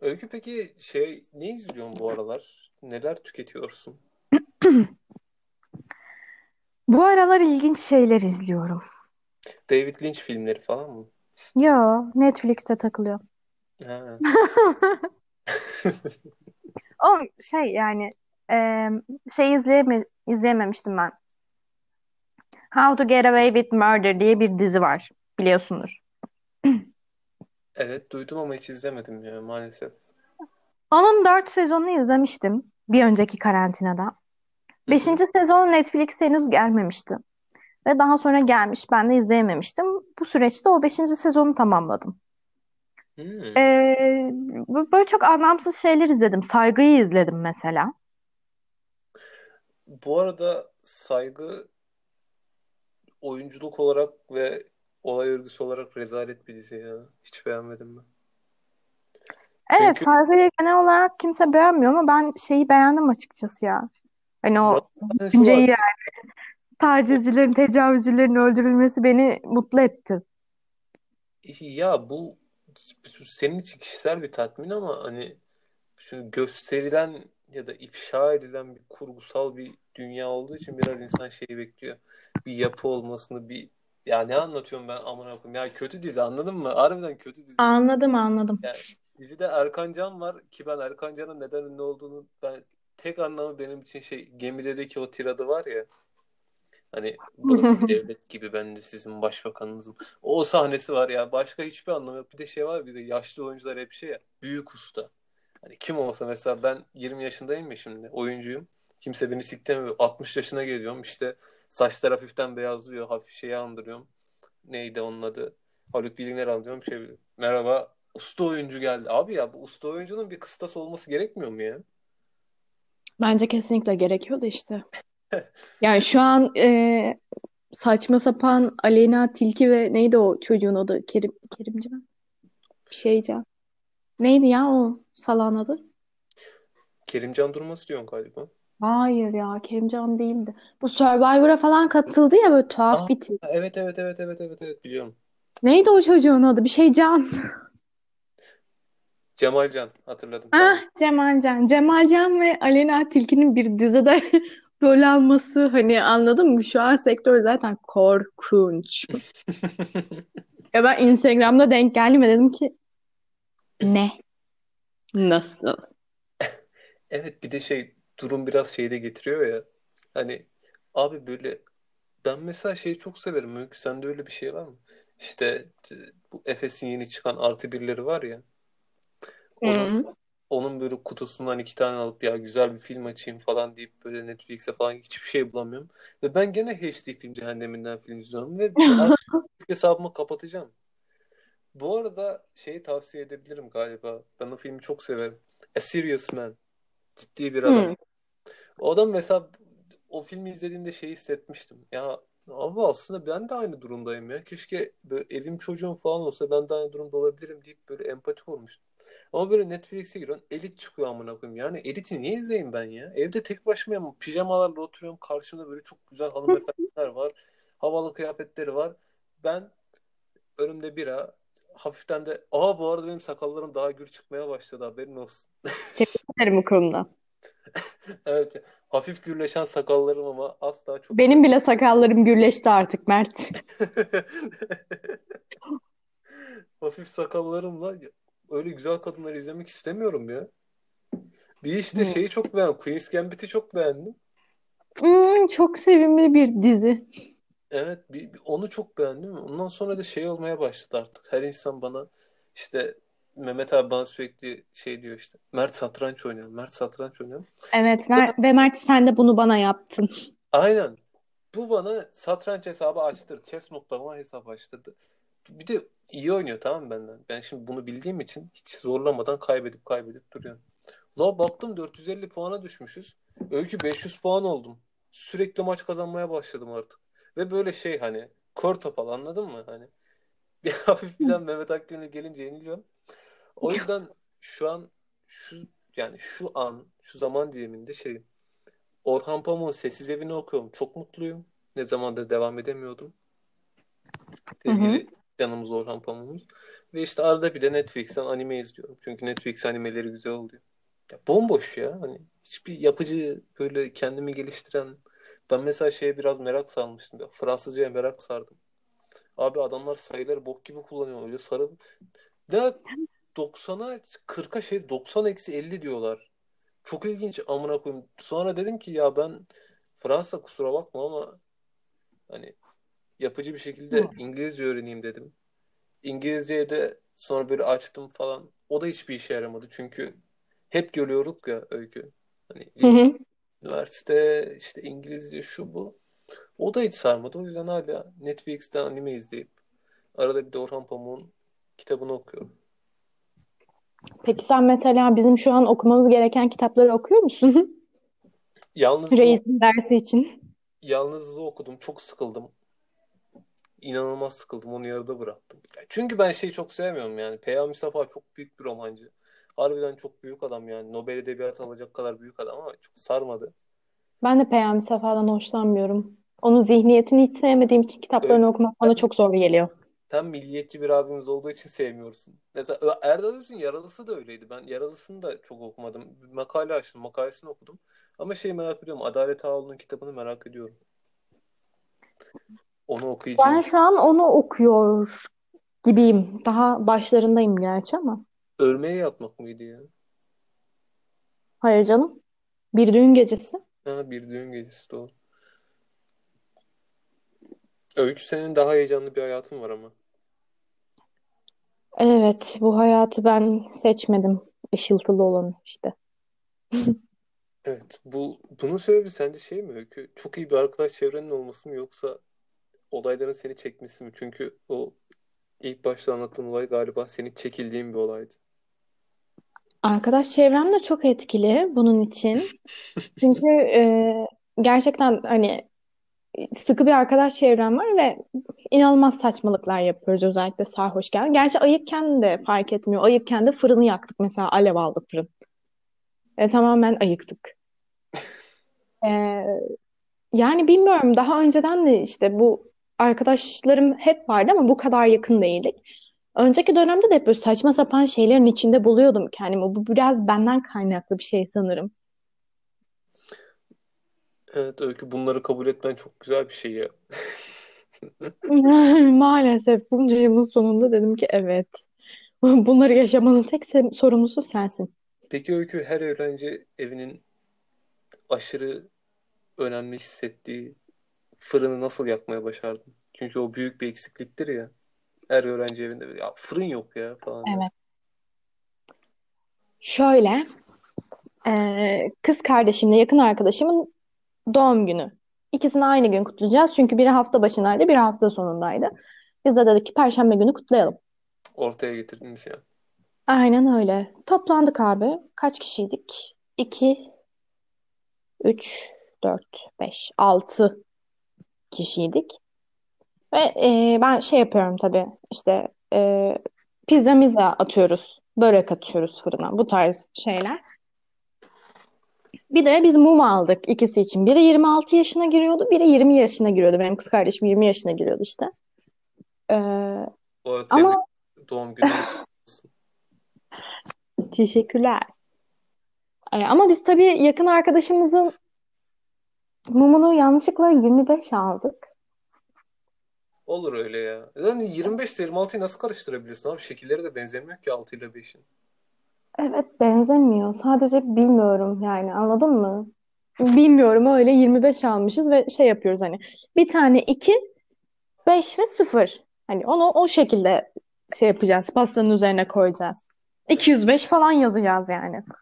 A: Öykü peki şey ne izliyorsun bu aralar? Neler tüketiyorsun? [clears throat]
B: Bu aralar ilginç şeyler izliyorum.
A: David Lynch filmleri falan mı?
B: Yo, Netflix'te takılıyor.
A: Ha. [laughs]
B: O şey yani e, şey izleyeme, izleyememiştim ben. How to Get Away with Murder diye bir dizi var. Biliyorsundur. [clears throat]
A: Evet duydum ama hiç izlemedim ya maalesef.
B: Onun dört sezonunu izlemiştim bir önceki karantinada. Beşinci sezonu Netflix'e henüz gelmemişti. Ve daha sonra gelmiş. Ben de izleyememiştim. Bu süreçte o beşinci sezonu tamamladım.
A: Hmm.
B: Ee, böyle çok anlamsız şeyler izledim. Saygıyı izledim mesela.
A: Bu arada saygı oyunculuk olarak ve olay örgüsü olarak rezalet bir dizi ya. Hiç beğenmedim ben.
B: Evet,
A: Çünkü
B: Saygı'yı genel olarak kimse beğenmiyor ama ben şeyi beğendim açıkçası ya. Hani o düşünceyi yani tacizcilerin, tecavüzcülerin öldürülmesi beni mutlu etti.
A: Ya bu senin için kişisel bir tatmin ama hani şimdi gösterilen ya da ifşa edilen bir kurgusal bir dünya olduğu için biraz insan şeyi bekliyor. Bir yapı olmasını bir ya ne anlatıyorum ben amına koyayım. Ya kötü dizi anladın mı? Harbiden kötü dizi.
B: Anladım, anladım.
A: Yani dizide Erkan Can var ki ben Erkan Can'ın neden ünlü olduğunu ben tek anlamı benim için şey gemideki o tiradı var ya hani [laughs] burası bir devlet gibi ben de sizin başbakanınızım. O sahnesi var ya başka hiçbir anlamı yok. Bir de şey var bir de yaşlı oyuncular hep şey ya büyük usta. Hani kim olsa mesela ben 20 yaşındayım ya şimdi oyuncuyum. Kimse beni siklemiyor. 60 yaşına geliyorum işte saçlar hafiften beyazlıyor. Hafif şeyi andırıyorum. Neydi onun adı? Haluk Bilginer anlıyorum şey merhaba usta oyuncu geldi. Abi ya bu usta oyuncunun bir kıstas olması gerekmiyor mu ya?
B: Bence kesinlikle gerekiyordu işte. Yani şu an e, saçma sapan Aleyna Tilki ve neydi o çocuğun adı? Kerim, Kerimcan? Bir şeycan. Neydi ya o salağın adı?
A: Kerimcan Durmaz diyorsun galiba.
B: Hayır ya Kerimcan değildi. Bu Survivor'a falan katıldı ya böyle tuhaf
A: Aa,
B: bir tip.
A: evet evet evet evet evet evet biliyorum.
B: Neydi o çocuğun adı? Bir şey Can. [laughs]
A: Cemalcan hatırladım
B: Ah. Cemalcan. Cemalcan ve Aleyna Tilki'nin bir dizide rol alması hani anladın mı? Şu an sektör zaten korkunç. [laughs] Ya ben Instagram'da denk geldim ve dedim ki ne? Nasıl?
A: Evet bir de şey durum biraz şeyde getiriyor ya. Hani abi böyle ben mesela şeyi çok severim. Öykü sende öyle bir şey var mı? İşte bu Efes'in yeni çıkan artı birleri var ya. Onun
B: Hı.
A: Onun böyle kutusundan iki tane alıp ya güzel bir film açayım falan deyip böyle Netflix'e falan hiçbir şey bulamıyorum. Ve ben gene HD film cehenneminden film izliyorum ve [laughs] hesabımı kapatacağım. Bu arada şeyi tavsiye edebilirim galiba. Ben o filmi çok severim. A Serious Man. Ciddi bir adam.
B: Hı.
A: O adam mesela o filmi izlediğimde şey hissetmiştim. Ya abi aslında ben de aynı durumdayım ya. Keşke böyle evim çocuğum falan olsa ben de aynı durumda olabilirim deyip böyle empati olmuştum. Ama böyle Netflix'e giriyorsun elit çıkıyor amına koyayım. Yani eliti niye izleyeyim ben ya? Evde tek başımayım. Pijamalarla oturuyorum. Karşımda böyle çok güzel hanımefendiler var. Havalı kıyafetleri var. Ben önümde bira. Hafiften de aa bu arada benim sakallarım daha gür çıkmaya başladı haberin olsun. [laughs]
B: Ederim bu konuda.
A: Evet. Hafif gürleşen sakallarım ama asla çok
B: Benim bile sakallarım gürleşti artık Mert. [laughs]
A: hafif sakallarımla öyle güzel kadınları izlemek istemiyorum ya. Bir işte
B: Hı.
A: şeyi çok beğendim. Queen's Gambit'i çok beğendim.
B: Hmm, çok sevimli bir dizi.
A: Evet, bir, bir- onu çok beğendim. Ondan sonra da şey olmaya başladı artık. Her insan bana işte Mehmet abi bana sürekli şey diyor işte. Mert satranç oynayalım. Mert satranç oynayalım.
B: Evet Mer ve Mert sen de bunu bana yaptın.
A: Aynen. Bu bana satranç hesabı açtırdı. Chess.com'a hesap açtırdı. Bir de iyi oynuyor tamam mı benden? Ben şimdi bunu bildiğim için hiç zorlamadan kaybedip kaybedip duruyorum. La baktım 450 puana düşmüşüz. Öykü 500 puan oldum. Sürekli maç kazanmaya başladım artık. Ve böyle şey hani kör topal anladın mı? Hani [laughs] bir hafif bilen Mehmet Akgün'e gelince yeniliyorum. O yüzden şu an şu yani şu an şu zaman diliminde şey Orhan Pamuk'un Sessiz Evi'ni okuyorum. Çok mutluyum. Ne zamandır devam edemiyordum. Sevgili canımız Orhan Pamuk'umuz. Ve işte arada bir de Netflix'ten anime izliyorum. Çünkü Netflix animeleri güzel oluyor. Ya bomboş ya. Hani hiçbir yapıcı böyle kendimi geliştiren ben mesela şeye biraz merak salmıştım. Ya. Fransızcaya merak sardım. Abi adamlar sayıları bok gibi kullanıyor. Öyle sarı. Ne 90'a 40'a şey 90 eksi 50 diyorlar. Çok ilginç amına koyayım. Sonra dedim ki ya ben Fransa kusura bakma ama hani yapıcı bir şekilde
B: Hı.
A: İngilizce öğreneyim dedim. İngilizceye de Sonra böyle açtım falan. O da hiçbir işe yaramadı. Çünkü hep görüyorduk ya öykü. Hani
B: Hı
A: üniversite, işte İngilizce şu bu. O da hiç sarmadı. O yüzden hala Netflix'ten anime izleyip arada bir de Orhan Pamuk'un kitabını okuyorum.
B: Peki sen mesela bizim şu an okumamız gereken kitapları okuyor musun?
A: Yalnızlığı,
B: Reis'in dersi için.
A: Yalnızlığı okudum. Çok sıkıldım. İnanılmaz sıkıldım. Onu yarıda bıraktım. Çünkü ben şeyi çok sevmiyorum yani. Peyami Safa çok büyük bir romancı. Harbiden çok büyük adam yani. Nobel Edebiyatı alacak kadar büyük adam ama çok sarmadı.
B: Ben de Peyami Safa'dan hoşlanmıyorum. Onun zihniyetini hiç sevmediğim için kitaplarını okumak bana çok zor geliyor.
A: Sen milliyetçi bir abimiz olduğu için sevmiyorsun. Mesela Erdal Öz'ün Yaralısı da öyleydi. Ben Yaralısı'nı da çok okumadım. Bir makale açtım. Makalesini okudum. Ama şeyi merak ediyorum. Adalet Ağaoğlu'nun kitabını merak ediyorum. Onu
B: Ben
A: okuyacağım.
B: şu an onu okuyor gibiyim. Daha başlarındayım gerçi ama.
A: Örmeye yatmak mıydı ya?
B: Hayır canım. Bir düğün gecesi.
A: Ha, bir düğün gecesi doğru. Öykü senin daha heyecanlı bir hayatın var ama.
B: Evet, bu hayatı ben seçmedim. Işıltılı olanı işte.
A: Evet, bu bunun sebebi sence şey mi Öykü? Çok iyi bir arkadaş çevrenin olması mı yoksa olayların seni çekmesi mi? Çünkü o ilk başta anlattığın olay galiba senin çekildiğin bir olaydı.
B: Arkadaş çevrem de çok etkili bunun için. [laughs] Çünkü e, gerçekten hani sıkı bir arkadaş çevrem var ve inanılmaz saçmalıklar yapıyoruz özellikle sarhoşken. Gerçi ayıkken de fark etmiyor. Ayıkken de fırını yaktık mesela alev aldı fırın. E, tamamen ayıktık. [laughs] E, yani bilmiyorum daha önceden de işte bu arkadaşlarım hep vardı ama bu kadar yakın değildik. Önceki dönemde de hep böyle saçma sapan şeylerin içinde buluyordum kendimi. Bu biraz benden kaynaklı bir şey sanırım.
A: Evet Öykü bunları kabul etmen çok güzel bir şey ya. [laughs]
B: Maalesef bunca yılın sonunda dedim ki evet. [laughs] Bunları yaşamanın tek sorumlusu sensin.
A: Peki Öykü her öğrenci evinin aşırı önemli hissettiği fırını nasıl yakmaya başardın? Çünkü o büyük bir eksikliktir ya. Her öğrenci evinde ya fırın yok ya falan.
B: Evet. Şöyle, kız kardeşimle yakın arkadaşımın doğum günü. İkisini aynı gün kutlayacağız. Çünkü biri hafta başındaydı, biri hafta sonundaydı. Biz de dedik ki Perşembe günü kutlayalım.
A: Ortaya getirdiniz ya.
B: Aynen öyle. Toplandık abi. Kaç kişiydik? 2, 3, 4, 5, 6 kişiydik. Ve e, ben şey yapıyorum tabii işte e, pizza miza atıyoruz. Börek atıyoruz fırına. Bu tarz şeyler. Bir de biz mum aldık ikisi için. Biri 26 yaşına giriyordu, biri 20 yaşına giriyordu. Benim kız kardeşim 20 yaşına giriyordu işte. Ee,
A: Bu arada
B: ama
A: doğum günü
B: teşekkürler. Ee, ama biz tabii yakın arkadaşımızın mumunu yanlışlıkla 25 aldık.
A: Olur öyle ya. Yani 25 ile 26'yı nasıl karıştırabilirsin abi? Şekilleri de benzemiyor ki 6 ile 5'in.
B: Evet benzemiyor. Sadece bilmiyorum yani anladın mı? Bilmiyorum öyle 25 almışız ve şey yapıyoruz hani bir tane 2, 5 ve 0. Hani onu o şekilde şey yapacağız. Pastanın üzerine koyacağız. 205 falan yazacağız yani. [laughs]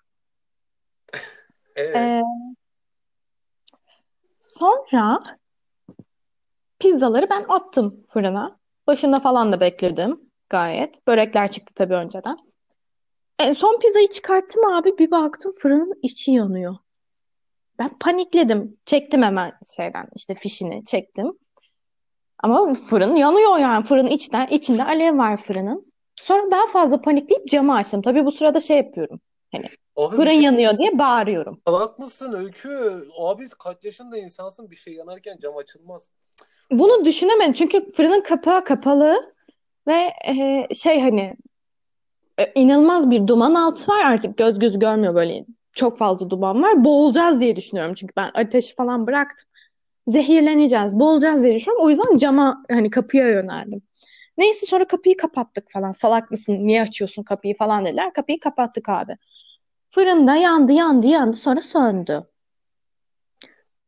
A: Evet.
B: Ee, sonra pizzaları ben attım fırına. Başında falan da bekledim gayet. Börekler çıktı tabii önceden. En son pizzayı çıkarttım abi bir baktım fırının içi yanıyor. Ben panikledim. Çektim hemen şeyden işte fişini çektim. Ama fırın yanıyor yani. Fırının içinden, içinde alev var fırının. Sonra daha fazla panikleyip camı açtım. Tabii bu sırada şey yapıyorum. Hani
A: Abi
B: fırın
A: şey
B: yanıyor diye bağırıyorum.
A: salak mısın Öykü? Abi kaç yaşında insansın bir şey yanarken cam açılmaz.
B: Bunu düşünemedim çünkü fırının kapağı kapalı ve e, şey hani e, inanılmaz bir duman altı var artık göz göz görmüyor böyle çok fazla duman var. Boğulacağız diye düşünüyorum çünkü ben ateşi falan bıraktım. Zehirleneceğiz, boğulacağız diye düşünüyorum. O yüzden cama hani kapıya yöneldim. Neyse sonra kapıyı kapattık falan. Salak mısın? Niye açıyorsun kapıyı falan dediler. Kapıyı kapattık abi. Fırında yandı, yandı, yandı. Sonra söndü.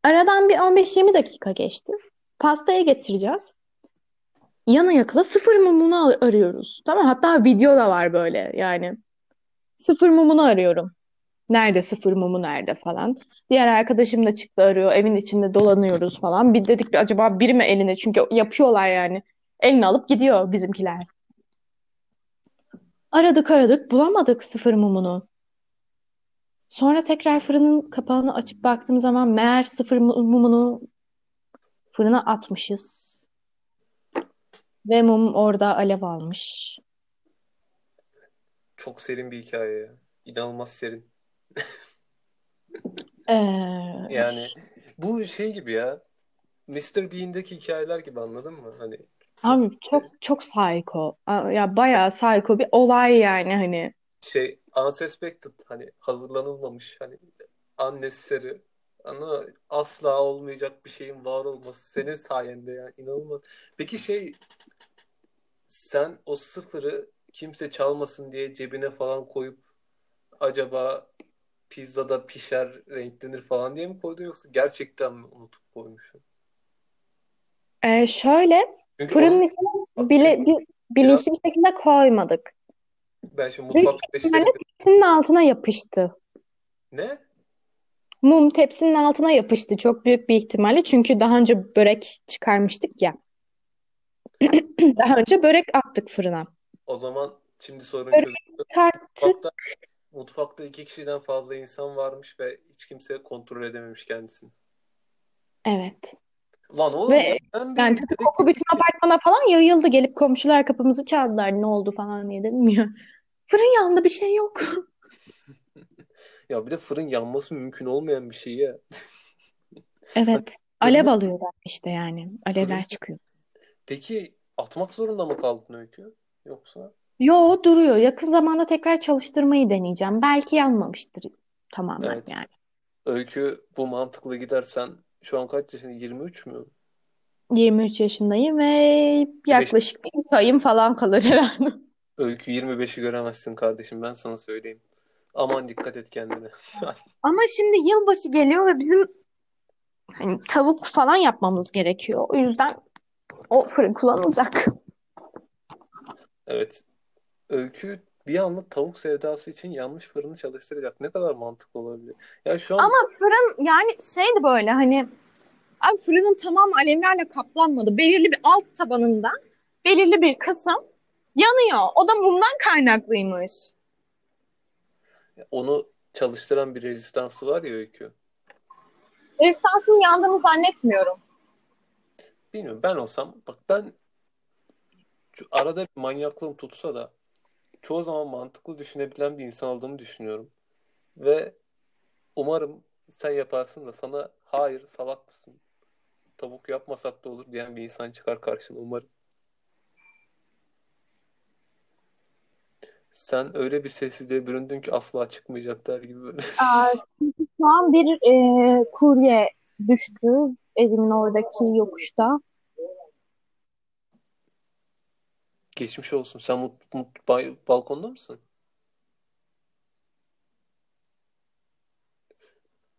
B: Aradan bir 15-20 dakika geçti. Pastaya getireceğiz. yana yakıla sıfır mumunu ar- arıyoruz. Tamam hatta video da var böyle yani. Sıfır mumunu arıyorum. Nerede sıfır mumu nerede falan. Diğer arkadaşım da çıktı arıyor. Evin içinde dolanıyoruz falan. Bir dedik bir acaba biri mi eline? Çünkü yapıyorlar yani. Eline alıp gidiyor bizimkiler. Aradık aradık bulamadık sıfır mumunu. Sonra tekrar fırının kapağını açıp baktığım zaman meğer sıfır mu- mumunu fırına atmışız. Ve mum orada alev almış.
A: Çok serin bir hikaye ya. İnanılmaz serin.
B: Ee,
A: Yani bu şey gibi ya. Mr. Bean'deki hikayeler gibi anladın mı? Hani
B: abi çok çok psycho. Ya bayağı psycho bir olay yani hani.
A: şey unsuspected hani hazırlanılmamış hani unnecessary ama asla olmayacak bir şeyin var olması senin sayende ya inanılmaz. Peki şey sen o sıfırı kimse çalmasın diye cebine falan koyup acaba pizzada pişer renklenir falan diye mi koydun yoksa gerçekten mi unutup koymuşsun?
B: Ee, şöyle
A: Çünkü
B: fırının içine bile, bi- bilinçli bir şekilde koymadık.
A: Ben şimdi
B: Büyük
A: mutfak
B: ihtimalle
A: süreçleri
B: tepsinin altına yapıştı.
A: ne?
B: Mum tepsinin altına yapıştı çok büyük bir ihtimalle. Çünkü daha önce börek çıkarmıştık ya. [clears throat] Daha önce börek attık fırına.
A: O zaman şimdi sorun
B: Börek
A: çözüldü.
B: çıkarttık.
A: Mutfakta Mutfakta iki kişiden fazla insan varmış ve hiç kimse kontrol edememiş kendisini.
B: Evet.
A: Lan oğlum
B: Ve
A: ben
B: yani tabii koku
A: dedektif
B: bütün apartmana falan yayıldı. Gelip komşular kapımızı çaldılar. Ne oldu falan diye dedim ya. Fırın yandı bir şey yok. [laughs]
A: ya bir de fırın yanması mümkün olmayan bir şey ya.
B: Evet. Alev
A: Fırını
B: alıyorlar işte yani. Alevler
A: fırını
B: çıkıyor.
A: peki atmak zorunda mı kaldın Öykü? Yoksa
B: Yo duruyor. Yakın zamanda tekrar çalıştırmayı deneyeceğim. Belki yanmamıştır tamamen
A: evet.
B: yani.
A: Öykü bu mantıklı gidersen şu an kaç yaşında? 23 mü?
B: 23 yaşındayım ve
A: 25
B: yaklaşık bir ayım falan kalır herhalde.
A: Öykü 25'i göremezsin kardeşim ben sana söyleyeyim. Aman dikkat et kendine. [laughs]
B: Ama şimdi yılbaşı geliyor ve bizim hani tavuk falan yapmamız gerekiyor. O yüzden o fırın kullanılacak.
A: Evet. Öykü bir anlık tavuk sevdası için yanlış fırını çalıştıracak. Ne kadar mantıklı olabilir? Ya şu an
B: Ama fırın yani şeydi böyle hani abi fırının tamamı alevlerle kaplanmadı. Belirli bir alt tabanında belirli bir kısım yanıyor. O da mumdan kaynaklıymış.
A: onu çalıştıran bir rezistansı var ya Öykü.
B: Rezistansın yandığını zannetmiyorum.
A: Bilmiyorum ben olsam bak ben şu arada bir manyaklığım tutsa da çoğu zaman mantıklı düşünebilen bir insan olduğumu düşünüyorum. Ve umarım sen yaparsın da sana hayır salak mısın? Tavuk yapmasak da olur diyen bir insan çıkar karşına umarım. Sen öyle bir sessizliğe büründün ki asla çıkmayacaklar gibi böyle.
B: Aa, şu an bir e, kurye düştü evimin oradaki yokuşta.
A: Geçmiş olsun. Sen mut, mut- bay- balkonda mısın?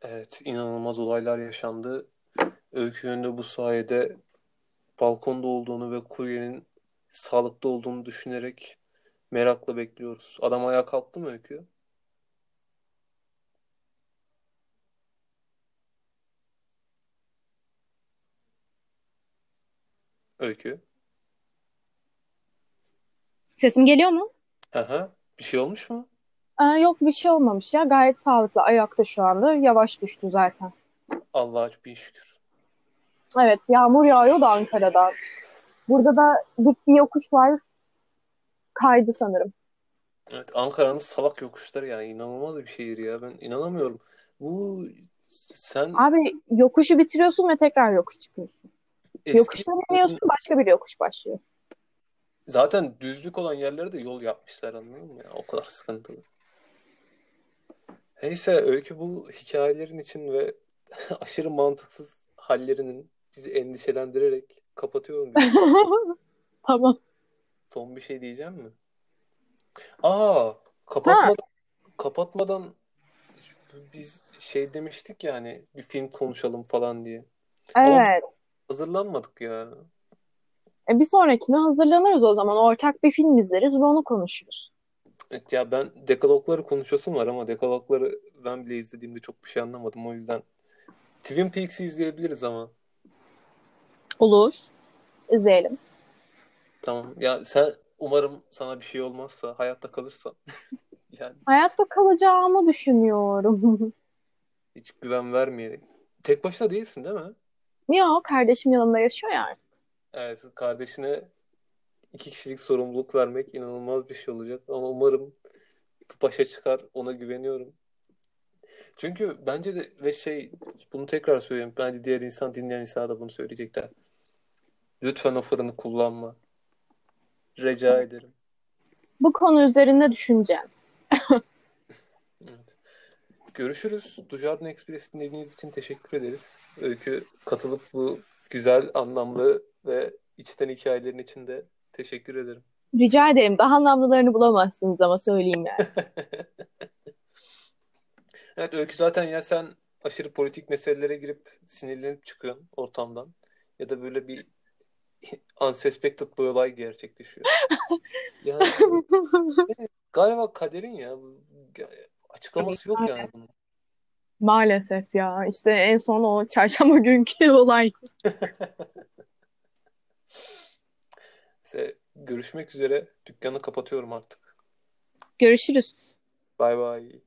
A: Evet, inanılmaz olaylar yaşandı. Öykünün de bu sayede balkonda olduğunu ve kuryenin sağlıklı olduğunu düşünerek merakla bekliyoruz. Adam ayağa kalktı mı Öykü? Öykü.
B: Sesim geliyor mu?
A: Aha, bir şey olmuş mu?
B: Aa, yok bir şey olmamış ya. Gayet sağlıklı. Ayakta şu anda. Yavaş düştü zaten.
A: Allah'a bin şükür.
B: Evet, yağmur yağıyor da Ankara'da. Burada da dik bir yokuş var. Kaydı sanırım.
A: Evet, Ankara'nın salak yokuşları yani inanılmaz bir şehir ya. Ben inanamıyorum. Bu sen
B: Abi yokuşu bitiriyorsun ve tekrar yokuş çıkıyorsun.
A: eski
B: Yokuştan iniyorsun başka bir yokuş başlıyor.
A: Zaten düzlük olan yerlere de yol yapmışlar anladın mı ya? O kadar sıkıntılı. Neyse Öykü bu hikayelerin için ve [laughs] aşırı mantıksız hallerinin bizi endişelendirerek kapatıyorum. [laughs]
B: Tamam.
A: Son bir şey diyeceğim mi? Aa,
B: Ha,
A: kapatmadan kapatmadan biz şey demiştik yani bir film konuşalım falan diye. Ama
B: evet.
A: hazırlanmadık ya.
B: E, bir sonrakine hazırlanırız o zaman. Ortak bir film izleriz ve onu konuşuruz.
A: Evet ya ben Dekalogları konuşasım var ama Dekalogları ben bile izlediğimde çok bir şey anlamadım. O yüzden Twin Peaks'i izleyebiliriz ama.
B: Olur. İzleyelim.
A: Tamam. Ya sen umarım sana bir şey olmazsa, hayatta kalırsan. [laughs] Yani
B: Hayatta kalacağımı düşünüyorum. [laughs]
A: hiç güven vermeyerek. Tek başına değilsin değil mi?
B: Yok, kardeşim yanımda yaşıyor ya.
A: Evet, kardeşine iki kişilik sorumluluk vermek inanılmaz bir şey olacak. Ama umarım başa çıkar. Ona güveniyorum. Çünkü bence de ve şey bunu tekrar söyleyeyim. Bence diğer insan dinleyen insana da bunu söyleyecekler. Lütfen o fırını kullanma. Rica ederim.
B: Bu konu üzerinde düşüneceğim. [laughs]
A: Evet. Görüşürüz. Dujardin Express dinlediğiniz için teşekkür ederiz. Öykü katılıp bu güzel, anlamlı ve içten hikayelerin içinde teşekkür ederim.
B: Rica ederim. Daha anlamlılarını bulamazsınız ama söyleyeyim yani. [laughs]
A: Evet Öykü zaten ya sen aşırı politik meselelere girip sinirlenip çıkıyorsun ortamdan ya da böyle bir [laughs] unsuspected bir olay gerçekleşiyor. [laughs] Yani galiba kaderin ya. Açıklaması yok yani bunun.
B: Maalesef ya. İşte en son o çarşamba günkü olay.
A: Neyse, görüşmek üzere. Dükkanı kapatıyorum artık.
B: Görüşürüz.
A: Bay bay.